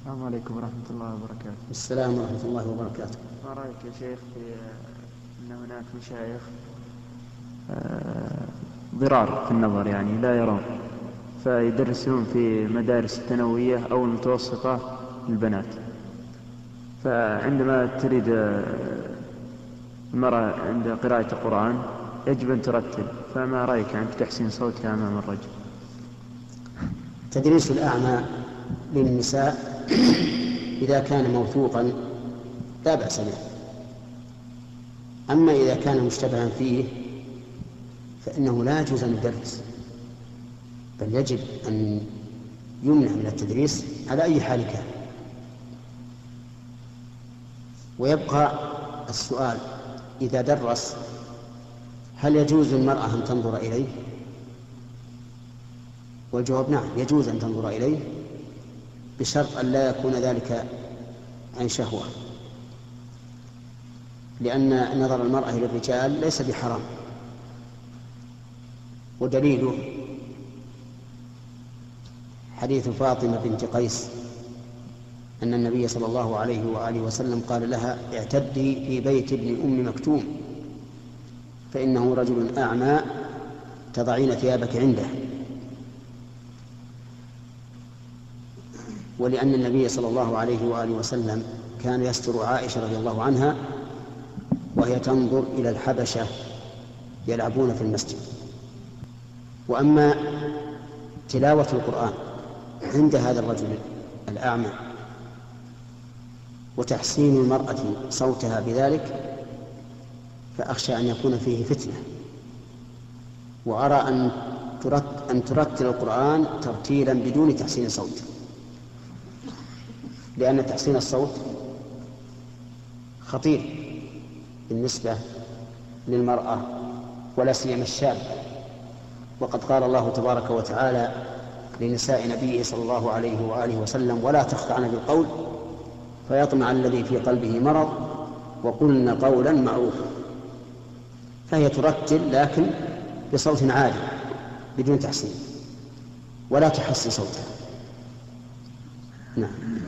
السلام عليكم ورحمة الله وبركاته. السلام ورحمة الله وبركاته. ما رأيك يا شيخ في أن هناك مشايخ آه، ضرار في النظر يعني لا يرون فيدرسون في مدارس الثانوية أو المتوسطة للبنات. فعندما تريد آه، المرأة عند قراءة القرآن يجب أن ترتل فما رأيك عن تحسين صوتها أمام الرجل؟ تدريس الأعمى للنساء إذا كان موثوقا لا بأس به. أما إذا كان مشتبها فيه فإنه لا يجوز أن يدرس بل يجب أن يمنع من التدريس على أي حال كان. ويبقى السؤال إذا درس هل يجوز للمرأة أن تنظر إليه؟ والجواب نعم يجوز أن تنظر إليه. بشرط أن لا يكون ذلك عن شهوة. لأن نظر المرأة إلى الرجال ليس بحرام. ودليله حديث فاطمة بنت قيس أن النبي صلى الله عليه وآله وسلم قال لها اعتدي في بيت ابن أم مكتوم فإنه رجل أعمى تضعين ثيابك عنده. ولأن النبي صلى الله عليه وآله وسلم كان يستر عائشة رضي الله عنها وهي تنظر إلى الحبشة يلعبون في المسجد. وأما تلاوة القرآن عند هذا الرجل الأعمى وتحسين المرأة صوتها بذلك فأخشى أن يكون فيه فتنة. وأرى أن ترتل القرآن ترتيلا بدون تحسين صوت لأن تحسين الصوت خطير بالنسبة للمرأة ولا سيما الشاب. وقد قال الله تبارك وتعالى لنساء نبيه صلى الله عليه وآله وسلم ولا تخضعن بالقول فيطمع الذي في قلبه مرض وقلن قولا معروفا فهي ترتل لكن بصوت عالي بدون تحسين ولا تحسن صوتها. نعم.